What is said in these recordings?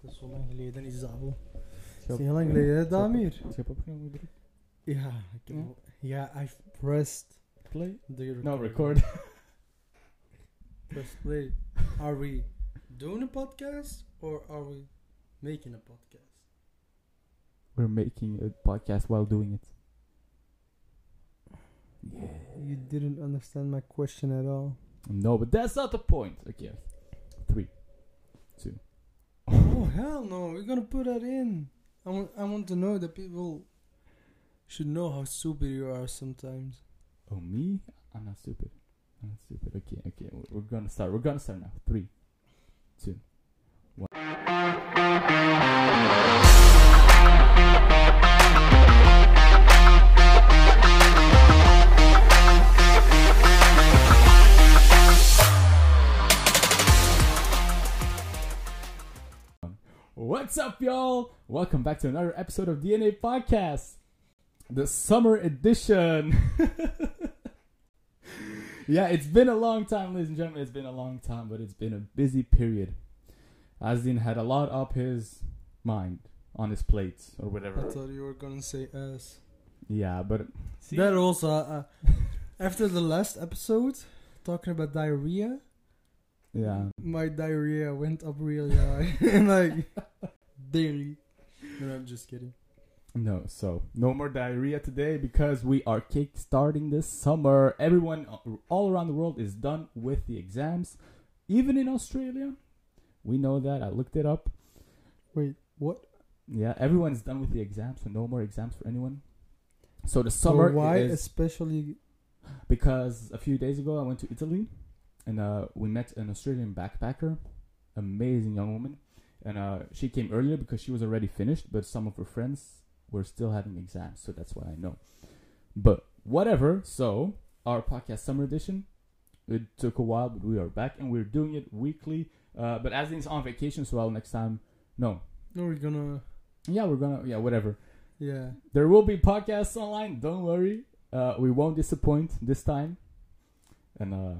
Dat is zo lang geleden, is dat is heel lang geleden, hè, Damir? Ik heb opgenomen. Ja, ik heb Ja? I've pressed Play. the No, record. record. Press play. Are we doing a podcast or are we making a podcast? We're making a podcast while doing it. Yeah. You didn't understand my question at all. No, but that's not the point. Okay. Three. Two. Oh hell no! We're gonna put that in. I want. I want to know that people should know how stupid you are sometimes. Oh, me? I'm not stupid. I'm not stupid. Okay, okay. We're, we're gonna start. We're gonna start now. Three, two, What's up, y'all? Welcome back to another episode of DNA Podcast, the summer edition. yeah, it's been a long time, ladies and gentlemen. It's been a long time, but it's been a busy period. Azdin had a lot up his mind, on his plate, or whatever. I thought you were gonna say ass. Yeah, but see, That also. Uh, after the last episode, talking about diarrhea, yeah, my diarrhea went up really high, and like daily. No, I'm just kidding. no. So no more diarrhea today because we are kick starting this summer. Everyone all around the world is done with the exams, even in Australia. We know that. I looked it up. Wait, what? Yeah, everyone's done with the exams, so no more exams for anyone. So the summer. So summer why is especially? because a few days ago I went to Italy, and uh, we met an Australian backpacker, amazing young woman, and uh, she came earlier because she was already finished, but some of her friends were still having exams, so that's why I know. But whatever. So our podcast summer edition, it took a while, but we are back and we're doing it weekly. Uh, but as is on vacation, so well next time. No, No, we're gonna. yeah, we're gonna yeah whatever. Yeah. There will be podcasts online. Don't worry. Uh, we won't disappoint this time. And uh,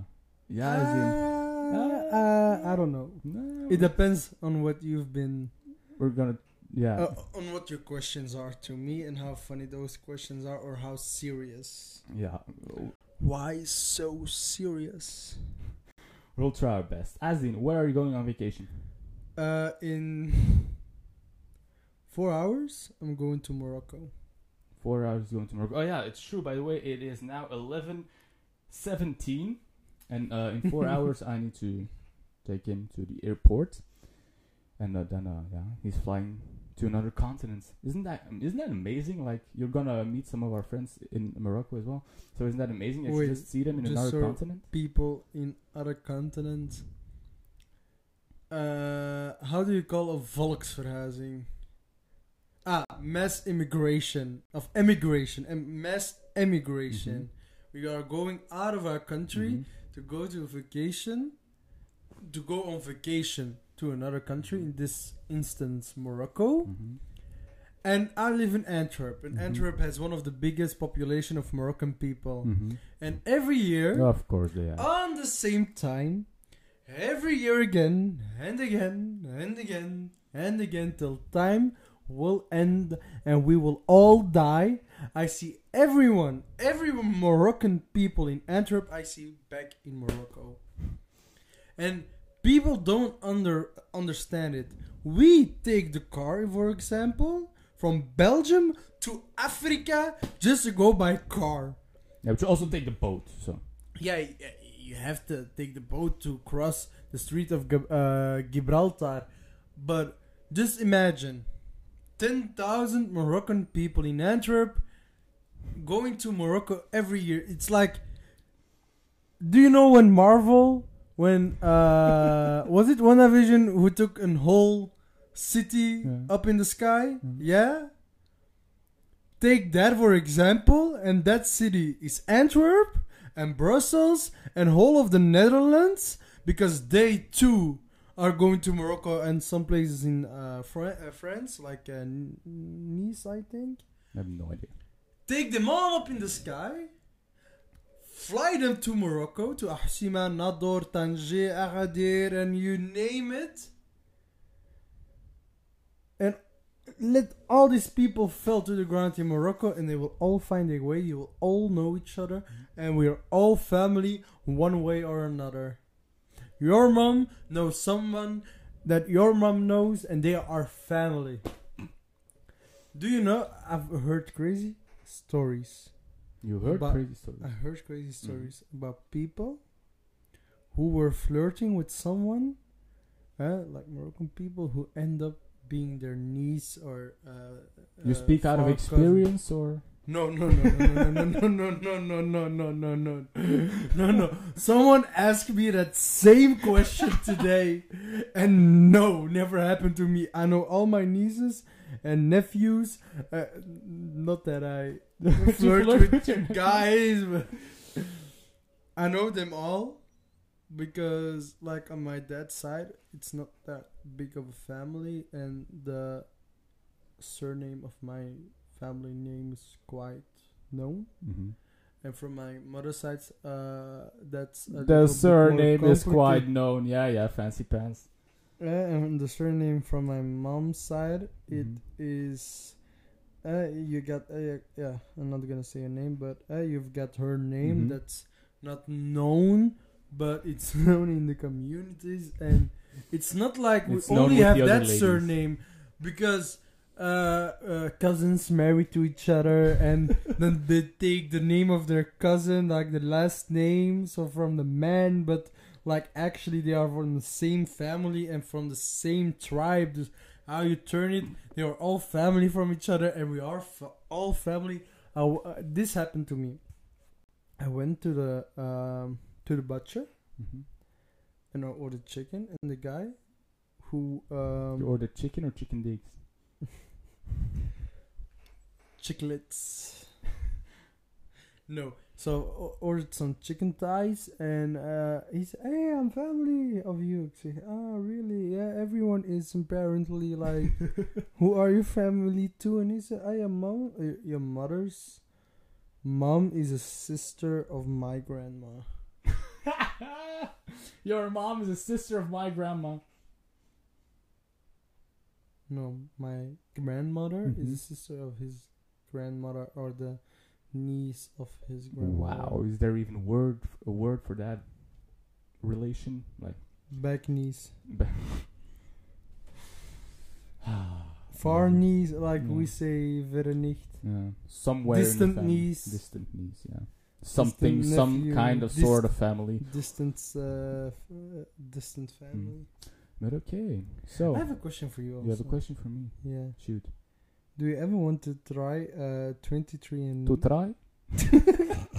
yeah, in- Uh, uh, I don't know. no, It depends on what you've been. we're gonna yeah. Uh, on what your questions are to me and how funny those questions are or how serious. yeah, Why so serious? we'll try our best. Azin, where are you going on vacation? Uh, in four hours, I'm going to Morocco. Four hours going to Morocco. Oh yeah, it's true. By the way, it is now eleven seventeen, and uh, in four hours I need to take him to the airport, and uh, then uh, yeah, he's flying to another continent. Isn't that isn't that amazing? Like you're gonna meet some of our friends in Morocco as well. So isn't that amazing? that You just see them in another continent. People in other continents. Uh, how do you call a volksverhuizing? Ah, mass immigration of emigration and mass emigration. We are going out of our country Mhm. To go to a vacation, to go on vacation to another country. In this instance, Morocco. Mhm. And I live in Antwerp, and Mhm. Antwerp has one of the biggest population of Moroccan people. Mhm. And every year, Of course they are. on the same time, every year again and again and again and again till time will end and we will all die. I see everyone, every Moroccan people in Antwerp, I see back in Morocco. And people don't under understand it. We take the car, for example, from Belgium to Africa just to go by car. Yeah, but you also take the boat. So Yeah, you have to take the boat to cross the Strait of uh, Gibraltar. But just imagine 10,000 Moroccan people in Antwerp going to Morocco every year. It's like. Do you know when Marvel, when. Uh, was it WandaVision who took a whole city Yeah. up in the sky? Mhm. Yeah? Take that for example, and that city is Antwerp and Brussels and whole of the Netherlands because they too are going to Morocco and some places in uh, Fran- uh, France, like uh, Nice, I think. I have no idea. Take them all up in the sky, fly them to Morocco, to Ahsima, Nador, Tangier, Agadir, and you name it. and let all these people fall to the ground in Morocco, and they will all find a way. You will all know each other, and we are all family, one way or another. Your mom knows someone that your mom knows, and they are family. Do you know? I've heard crazy stories. You heard crazy stories. I heard crazy stories about people who were flirting with someone, uh, like Moroccan people, who end up being their niece or. Uh, you uh, speak out of far cousin. experience, or No, no, no, no, no, no, no, no, no, no, no, no, no, no, no. Someone asked me that same question today, and no, never happened to me. I know all my nieces and nephews. Uh, not that I flirt with guys, but I know them all because, like, on my dad's side, it's not that big of a family, and the surname of my family name is quite known. Mhm. And from my mother's side, uh, that's The surname is quite known. Yeah, yeah, fancy pants. Uh, and the surname from my mom's side, it Mhm. is. Uh, you got uh, yeah. I'm not gonna say a name, but uh, you've got her name Mhm. that's not known, but it's known in the communities, and it's not like we only have that ladies. surname because uh, uh, cousins married to each other, and then they take the name of their cousin, like the last name, so from the man, but like actually they are from the same family and from the same tribe. Just how you turn it, they are all family from each other, and we are fa- all family. W- uh, this happened to me. I went to the um, to the butcher Mhm. and I ordered chicken, and the guy who um, You ordered chicken or chicken dicks? chiclets. no, so o- ordered some chicken thighs, and uh, he said, "Hey, I'm family of you." Say, "Ah, really? Yeah, everyone is apparently like, who are your family to?" And he said, "I am mom. Uh, your mother's mom is a sister of my grandma." Your mom is a sister of my grandma. No, my grandmother is Mhm. a sister of his grandmother or the niece of his grandmother. Wow, is there even word a word for that relation? Like Back niece. Far Yeah. niece, like we say, verre nicht. Yeah, somewhere Distant in niece. Distant niece, yeah. Something, some nephew, kind of dis- sort of family. Distant, uh, f- uh, distant family. But okay, so I have a question for you. Also. you have a question for me? Yeah. Shoot. Do you ever want to try uh, 23 and To try?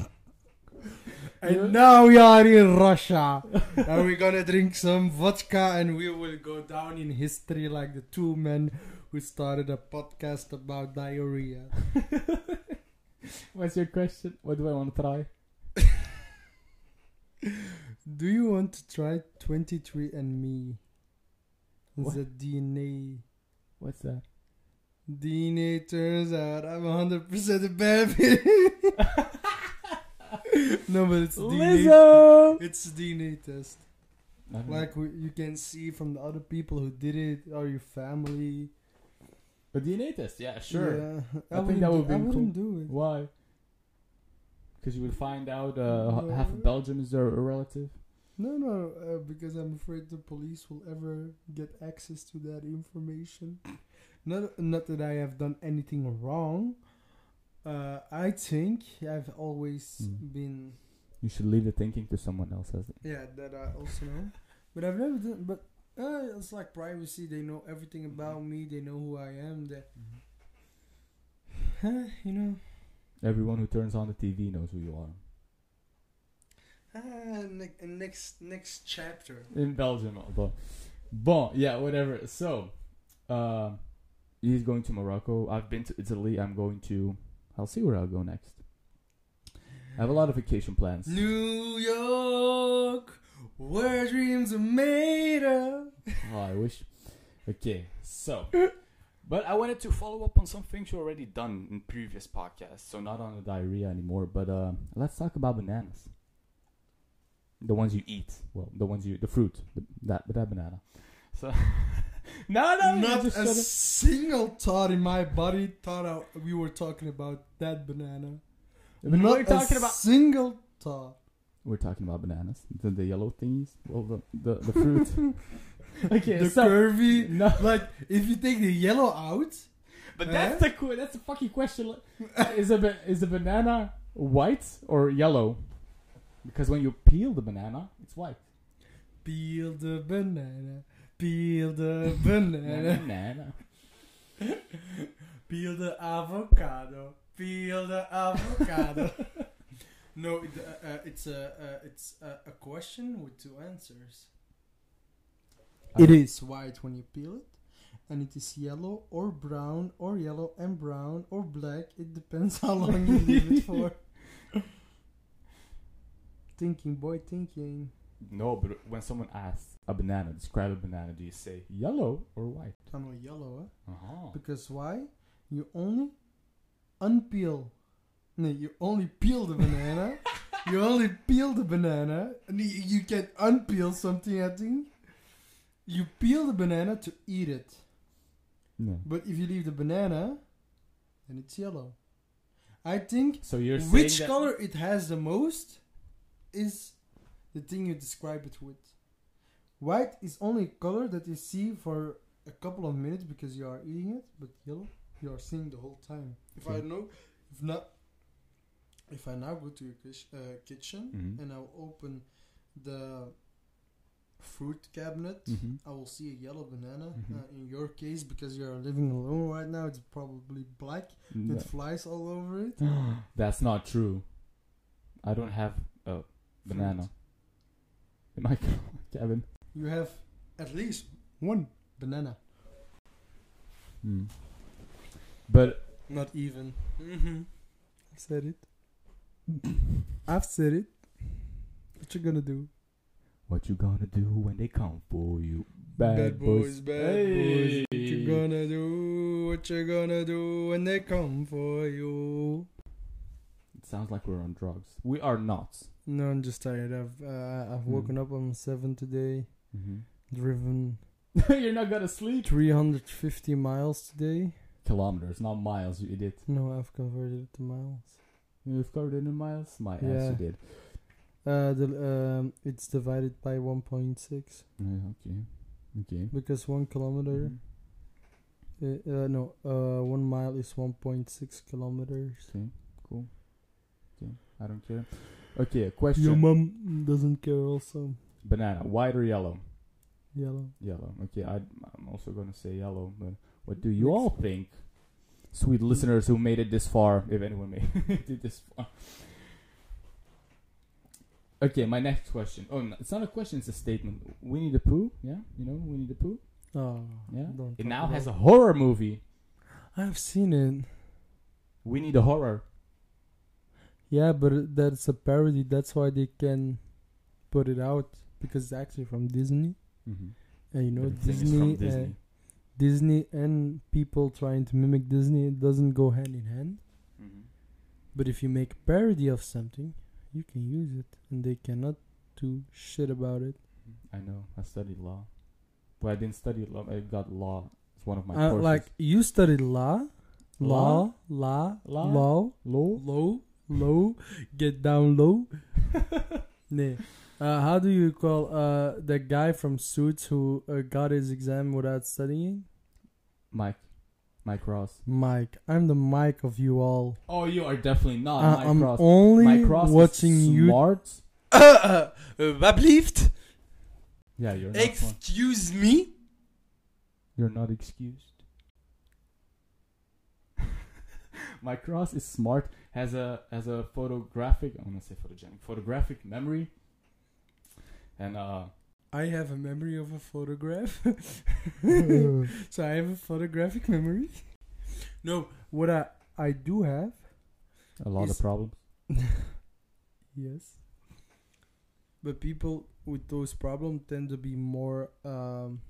And now we are in Russia. and we're gonna drink some vodka and we will go down in history like the two men who started a podcast about diarrhea. What's your question? What do I want to try? Do you want to try 23andMe? What? The DNA. What's that? DNA turns out I'm 100% a baby. no, but it's DNA. Lizzo! It's a DNA test. I know. Like we, you can see from the other people who did it, or your family. a DNA test, yeah, sure. Yeah, I think wouldn't that do- would be I cool. wouldn't do it. Why? Because you would find out uh, h- half of Belgium is their a relative. No, no, uh, because I'm afraid the police will ever get access to that information. Not, not that I have done anything wrong. Uh, I think I've always Mm. been, You should leave the thinking to someone else. Yeah, that I also know. But I've never done, but uh, it's like privacy. They know everything about me. They know who I am. That, huh, you know. Everyone who turns on the TV knows who you are. Ah, ne- next next chapter. In Belgium, but bon, yeah, whatever. So, uh, he's going to Morocco. I've been to Italy. I'm going to. I'll see where I'll go next. I have a lot of vacation plans. New York, where dreams are made of. Oh, I wish. Okay, so. But I wanted to follow up on some things you already done in previous podcasts. So not on the diarrhea anymore, but uh, let's talk about bananas. The ones you eat. Well, the ones you, the fruit, the, that, that banana. So, No, no, Not a single thought in my body thought I, we were talking about that banana. But Not we're talking a about. single thought. We're talking about bananas, the, the yellow things, well, the the, the fruit. okay, the so curvy, no, like if you take the yellow out, but Eh? that's the that's the fucking question. is a is a banana white or yellow? Because when you peel the banana, it's white. peel the banana, peel the banana, Banana. peel the avocado, peel the avocado. no, it, uh, uh, it's a uh, it's a, a question with two answers. I It don't- is white when you peel it, and it is yellow or brown or yellow and brown or black. It depends how long you leave it for. Thinking, boy, thinking. No, but when someone asks a banana, describe a banana, do you say yellow or white? I know yellow, huh? Uh-huh. Because why? You only unpeel. No, you only peel the banana. you only peel the banana, and you, you can unpeel something. I think you peel the banana to eat it. No. But if you leave the banana, then it's yellow. I think So you're which color it has the most is the thing you describe it with. White is only a color that you see for a couple of minutes because you are eating it, but yellow you are seeing the whole time. If I know, if not, if I now go to your kish- uh, kitchen Mhm. and I'll open the fruit cabinet, Mhm. I will see a yellow banana. Mhm. Uh, in your case, because you are living alone right now, it's probably black No. with flies all over it. That's not true. I don't have a banana in my cabin. You have at least one banana. Hmm. But Not even. Mm-hmm. I said it. I've said it. What you gonna do? what you gonna do when they come for you? Bad, boys, bad boys. What you gonna do? What you gonna do when they come for you? It sounds like we're on drugs. We are not. No, I'm just tired. I've uh, I've Hmm. woken up on seven today. Mm-hmm. Driven You're not gonna sleep. 350 miles today. Kilometers, not miles, you idiot. No, I've converted it to miles. You've converted it in miles? My ass, Yeah. you did. Uh, the um, it's divided by 1.6 Yeah, okay. Okay. because one kilometer. Mhm. Uh, uh, no, uh, one mile is 1.6 kilometers. Okay, cool. Okay, I don't care. Okay, a question. Your mom doesn't care. Also, Banana, white or yellow? yellow. Yellow. Okay, I, I'm also gonna say yellow, but what do you all think? Sweet listeners who made it this far, if anyone made it this far. Okay, my next question. Oh, no, it's not a question; it's a statement. Winnie the Pooh, yeah, you know Winnie the Pooh. Oh, Yeah, it now has a horror movie. I've seen it. Winnie the Horror. Yeah, but that's a parody. That's why they can put it out because it's actually from Disney. Mm-hmm. And you know, Everything is Disney, uh, Disney. Disney and people trying to mimic Disney, it doesn't go hand in hand. Mhm. But if you make a parody of something, you can use it, and they cannot do shit about it. I know. I studied law. but I didn't study law. I got law. It's one of my Uh, courses. like you studied law, law, law, Law? law, law. low, low, get down low. nee. Uh, how do you call uh the guy from Suits who uh, got his exam without studying? Mike. Mike Ross. Mike. I'm the Mike of you all. Oh, you are definitely not Uh, Mike I'm Ross. only Mike Ross watching is you. smart. Uh, Wat blieft? Yeah, you're not. Excuse me? You're not excused. Mike Ross is smart. Has a has a photographic. I'm gonna say photogenic. Photographic memory. And uh, I have a memory of a photograph. so I have a photographic memory. No, what I I do have, a lot of problems. yes. But people with those problems tend to be more um,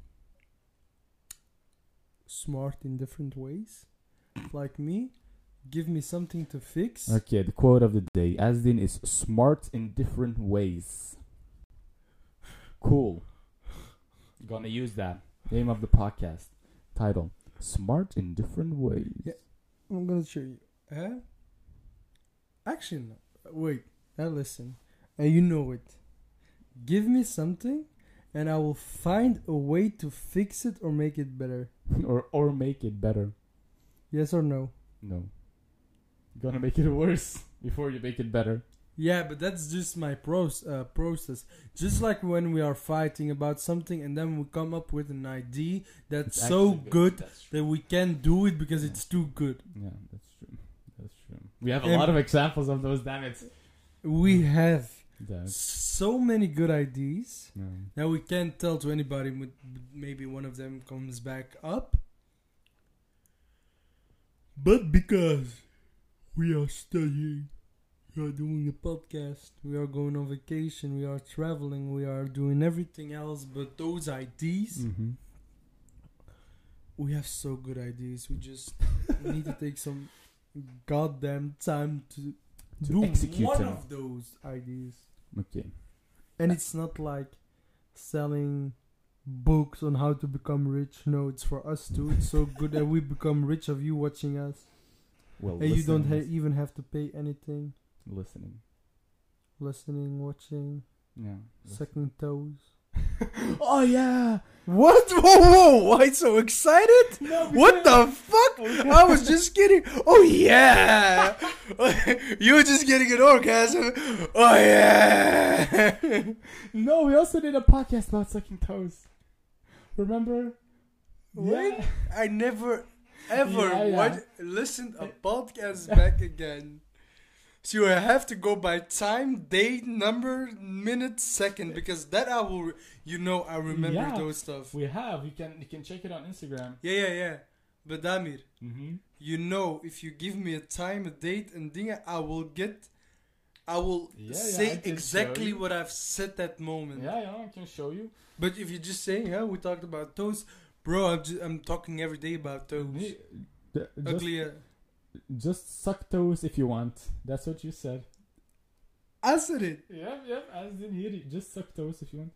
smart in different ways. Like me, give me something to fix. Okay, the quote of the day: Asdin is smart in different ways. Cool. Gonna use that. Name of the podcast. Title: Smart in different ways. Yeah. I'm gonna show you. Huh? Actually, no. Wait. Now listen. And you know it. Give me something, and I will find a way to fix it or make it better. or or make it better. Yes or no? No. You're gonna make it worse before you make it better. Yeah, but that's just my pros- uh, process. Just like when we are fighting about something and then we come up with an idea that's It's so actually good, That's that we can't do it because it's too good. Yeah, that's true. That's true. We have a And- lot of examples of those. Damn it. We have Damn. so many good ideas No. that we can't tell to anybody. Maybe one of them comes back up. But because we are studying, we are doing a podcast, we are going on vacation, we are traveling, we are doing everything else but those ideas. Mm-hmm. We have so good ideas. We just need to take some goddamn time to, To do execute one them. of those ideas. Okay. And it's not like selling books on how to become rich. No, it's for us too. It's so good that we become rich of you watching us. Well, and you don't ha- even have to pay anything. Is- listening. Listening, watching, Yeah. sucking toes. oh yeah. What? Whoa, whoa! Why so excited? No, What the fuck? Oh, I was just kidding. Oh yeah! you were just getting an orgasm. Oh yeah! No, we also did a podcast about sucking toes. Remember? Wait, Yeah. I never ever Yeah, yeah. watch, listened a podcast back again. So you have to go by time, date, number, minute, second, because that I will, you know, I remember Yeah. those stuff. We have. You can you can check it on Instagram. Yeah, yeah, yeah. But Damir, Mm-hmm. you know, if you give me a time, a date, and thing, I will get, I will Yeah, yeah, say I exactly what I've said that moment. Yeah, yeah, I can show you. But if you just say, yeah, we talked about toes, bro, I'm, just, I'm talking every day about toes. Just, Ugly. Just suck toes if you want. That's what you said. I said it. Yep, yep. I didn't hear it. Just suck toes if you want.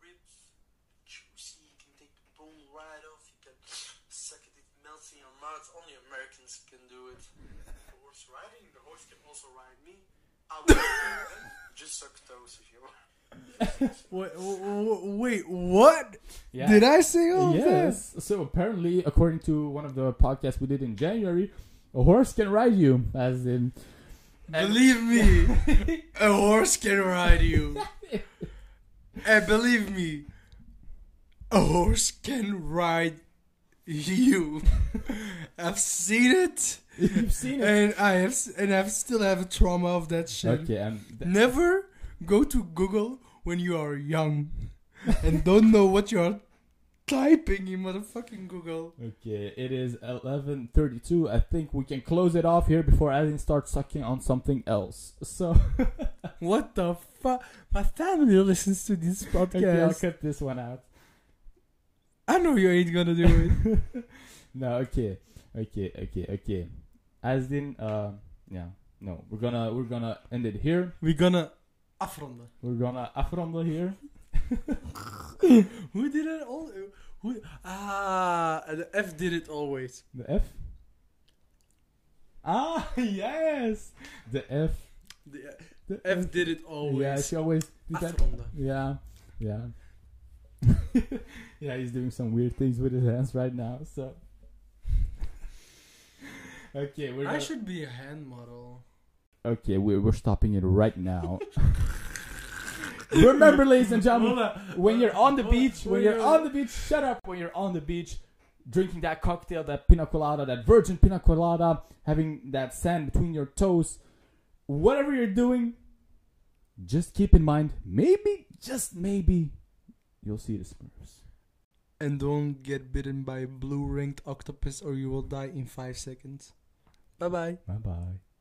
ribs, juicy. You can take the bone right off. You can suck it. It melts in your mouth. Only Americans can do it. Horse riding. The horse can also ride me. I will just suck toes if you want. Wait, wait, what? Yeah. Did I say all Yes. So apparently, according to one of the podcasts we did in January, a horse can ride you, as in. Believe me, a horse can ride you. and believe me, a horse can ride you. I've seen it, You've seen it. and I have, and I still have a trauma of that shit. Okay, and th- Never go to Google when you are young and don't know what you are typing in motherfucking Google. okay, it is eleven thirty-two. I think we can close it off here before Alan starts sucking on something else. So What the fuck? My family listens to this podcast. okay, I'll cut this one out. I know you ain't gonna do it. No, okay, okay, okay, okay. As in, uh, yeah, no, we're gonna we're gonna end it here. We're gonna afronden. We're gonna afronden here. Who did it all? Who? Ah, the F did it always. The F. Ah, yes, the F. The The F did it always. Yeah, she always did that. Afronden. Yeah, yeah. yeah, he's doing some weird things with his hands right now. So, okay, we're I should be a hand model. Okay, we're we're stopping it right now. Remember, ladies and gentlemen, when you're on the beach, when you're on the beach, shut up. When you're on the beach, drinking that cocktail, that pina colada, that virgin pina colada, having that sand between your toes, whatever you're doing, just keep in mind, maybe, just maybe, you'll see the Smurfs. And don't get bitten by a blue ringed octopus or you will die in five seconds. Bye bye. Bye bye.